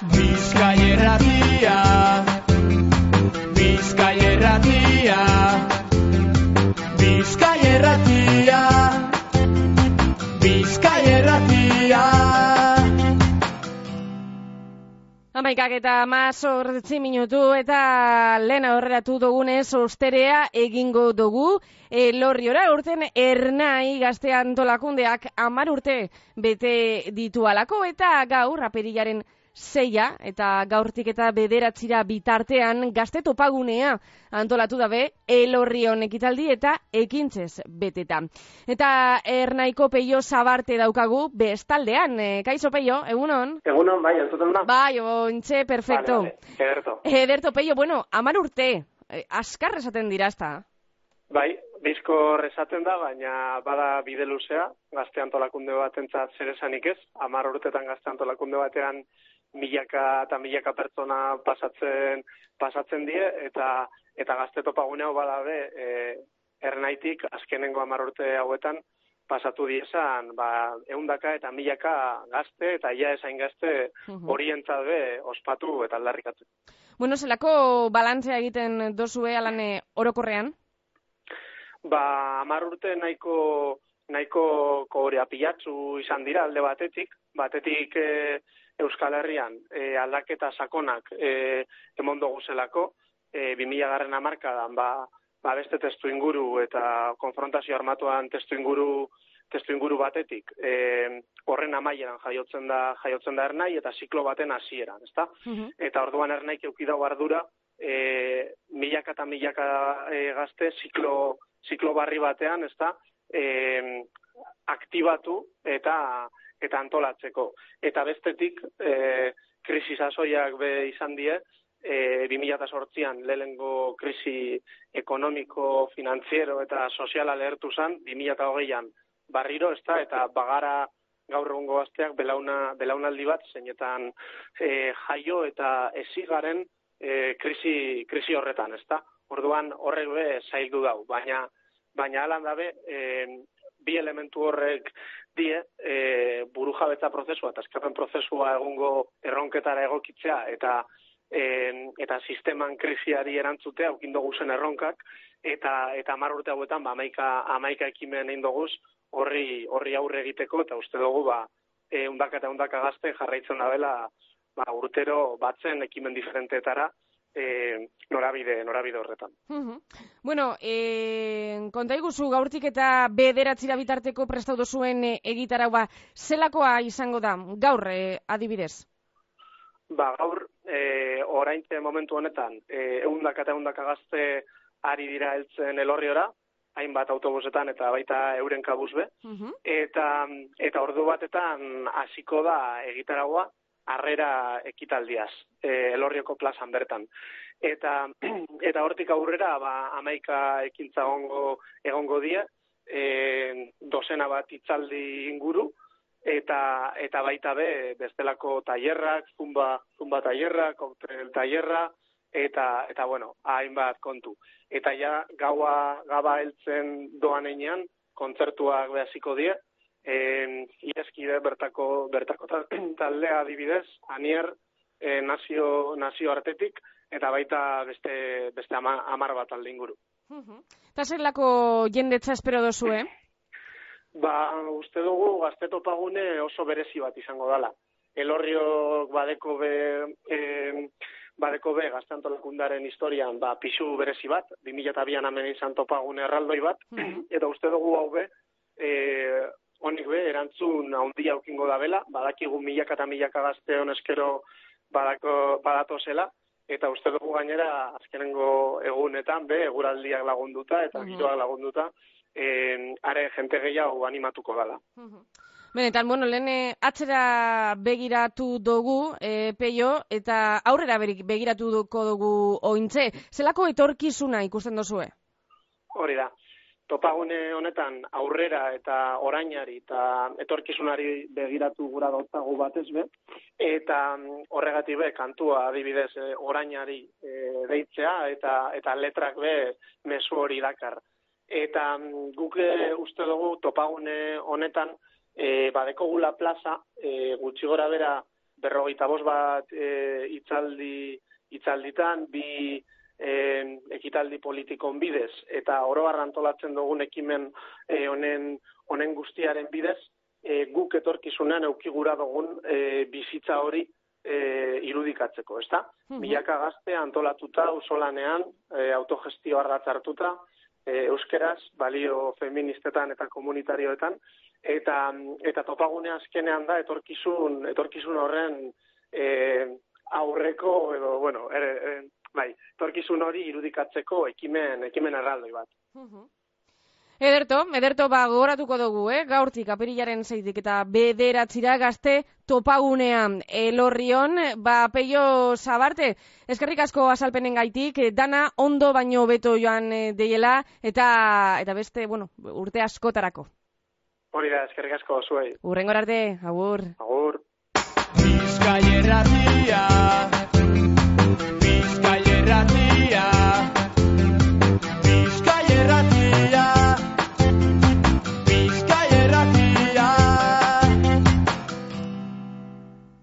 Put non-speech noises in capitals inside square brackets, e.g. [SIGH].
Bizkaierratia Bizkaierratia Bizkaierratia Bizkaierratia Amaikak eta mazortzi minutu eta lehen aurreratu dugunez osterea egingo dugu. Elorriora urten ernai gazte antolakundeak amar urte bete ditu alako eta gaur aperilaren zeia eta gaurtik eta bederatzira bitartean gazte topagunea antolatu dabe elorrion ekitaldi eta ekintzez beteta. Eta ernaiko peio zabarte daukagu bestaldean. E, kaixo peio, egunon? Egunon, bai, entzuten da? Bai, ontxe, perfecto. Vale, vale. Ederto. Ederto peio, bueno, amar urte, e, askar esaten dira ezta? Bai, bizkor esaten da, baina bada bide luzea, gazte antolakunde batentzat zer esanik ez, amar urtetan gazte antolakunde batean milaka eta milaka pertsona pasatzen pasatzen die eta eta gazte topagune hau badabe e, ernaitik azkenengo 10 urte hauetan pasatu diesan ba ehundaka eta milaka gazte eta ja esain gazte horientzat be ospatu eta aldarrikatu. Bueno, zelako balantzea egiten dozue alane orokorrean? Ba, 10 urte nahiko nahiko korea pilatzu izan dira alde batetik, batetik e, Euskal Herrian e, aldaketa sakonak e, emon dugu zelako, e, 2000 garren amarkadan, ba, ba beste testu inguru eta konfrontazio armatuan testu inguru testu inguru batetik, e, horren amaieran jaiotzen da jaiotzen da ernai eta ziklo baten hasieran, ezta? Eta orduan ernaik euki dago ardura, e, milaka eta milaka e, gazte ziklo, ziklo barri batean, ezta? E, aktibatu eta eta antolatzeko. Eta bestetik, e, krisi sasoiak be izan die, e, 2008an lehengo krisi ekonomiko, finantziero eta soziala lehertu zan, 2008an barriro, ez da, eta bagara gaur egungo gazteak belauna, belaunaldi bat, zeinetan e, jaio eta ezigaren e, krisi, krisi horretan, ez da. Orduan horrek be zaildu dau, baina baina alan dabe, e, bi elementu horrek die e, buru jabetza prozesua eta eskapen prozesua egungo erronketara egokitzea eta e, eta sisteman krisiari erantzutea aukin zen erronkak eta eta 10 urte hauetan ba 11 11 ekimen egin doguz horri horri aurre egiteko eta uste dugu ba e, undaka eta undaka gazte jarraitzen da dela ba urtero batzen ekimen diferenteetara e, norabide, norabide horretan. Bueno, e, konta iguzu gaurtik eta bederatzira bitarteko prestau dozuen e, egitarau, ba, zelakoa izango da, gaur e, adibidez? Ba, gaur, e, oraintze momentu honetan, e, eundaka eta eundaka gazte ari dira heltzen elorriora, hainbat autobusetan eta baita euren kabuzbe, eta, eta ordu batetan hasiko da egitaragua, harrera ekitaldiaz, e, elorrioko plazan bertan. Eta, [CLEARS THROAT] eta hortik aurrera, ba, amaika ekintza egongo, egongo dia, e, dozena bat itzaldi inguru, eta, eta baita be, bestelako tailerrak, zumba, zumba tailerra, koktel tailerra, eta, eta bueno, hainbat kontu. Eta ja, gaua, gaba heltzen doan einean, kontzertuak behaziko die, eh ieskide bertako bertako [CLEARS THROAT] taldea adibidez anier eh, nazio nazio artetik eta baita beste beste ama, amar bat alde inguru. Eta zelako jendetza espero dozu, eh? [CLEARS THROAT] Ba, uste dugu gazte topagune oso berezi bat izango dala. Elorriok badeko be, eh, badeko be gazte antolakundaren historian ba, pisu berezi bat, 2002an hemen izan topagune erraldoi bat, [CLEARS THROAT] eta uste dugu hau be, eh, honik be, erantzun handia aukingo da bela, badakigu milaka eta milaka gazte honeskero badako, badato zela, eta uste dugu gainera azkenengo egunetan, be, eguraldiak lagunduta eta giroak lagunduta, eh, are jente gehiago animatuko dala. Benetan, bueno, lehen eh, atzera begiratu dugu, e, peio, eta aurrera begiratu dugu ointze. Zelako etorkizuna ikusten dozue? Hori da topagune honetan aurrera eta orainari eta etorkizunari begiratu gura dautagu batez be eta horregatik be kantua adibidez e, orainari e, deitzea eta eta letrak be mezu hori dakar. Eta guk uste dugu topagune honetan e, badeko gula plaza e, gutxi gora bera berrogeita bost bat e, itzaldi, itzalditan, bi ekitaldi politikon bidez, eta oro antolatzen dugun ekimen e, honen, honen guztiaren bidez, e, guk etorkizunean eukigura dugun e, bizitza hori e, irudikatzeko, ezta? Milaka gazte antolatuta, usolanean, e, autogestio ardatz hartuta, e, euskeraz, balio feministetan eta komunitarioetan, eta eta topagune azkenean da etorkizun etorkizun horren e, aurreko edo bueno er, er, bai etorkizun hori irudikatzeko ekimen ekimen erraldoi bat Ederto, ederto ba gogoratuko dugu, eh? gaurtik apirilaren zeitik eta bederatzira gazte topagunean elorrion, ba peio zabarte, eskerrik asko azalpenen gaitik, dana ondo baino beto joan eh, deiela eta, eta beste, bueno, urte askotarako. Hori da, eskerrik asko zuei. Urrengor arte, agur. Agur. Bizkai erratia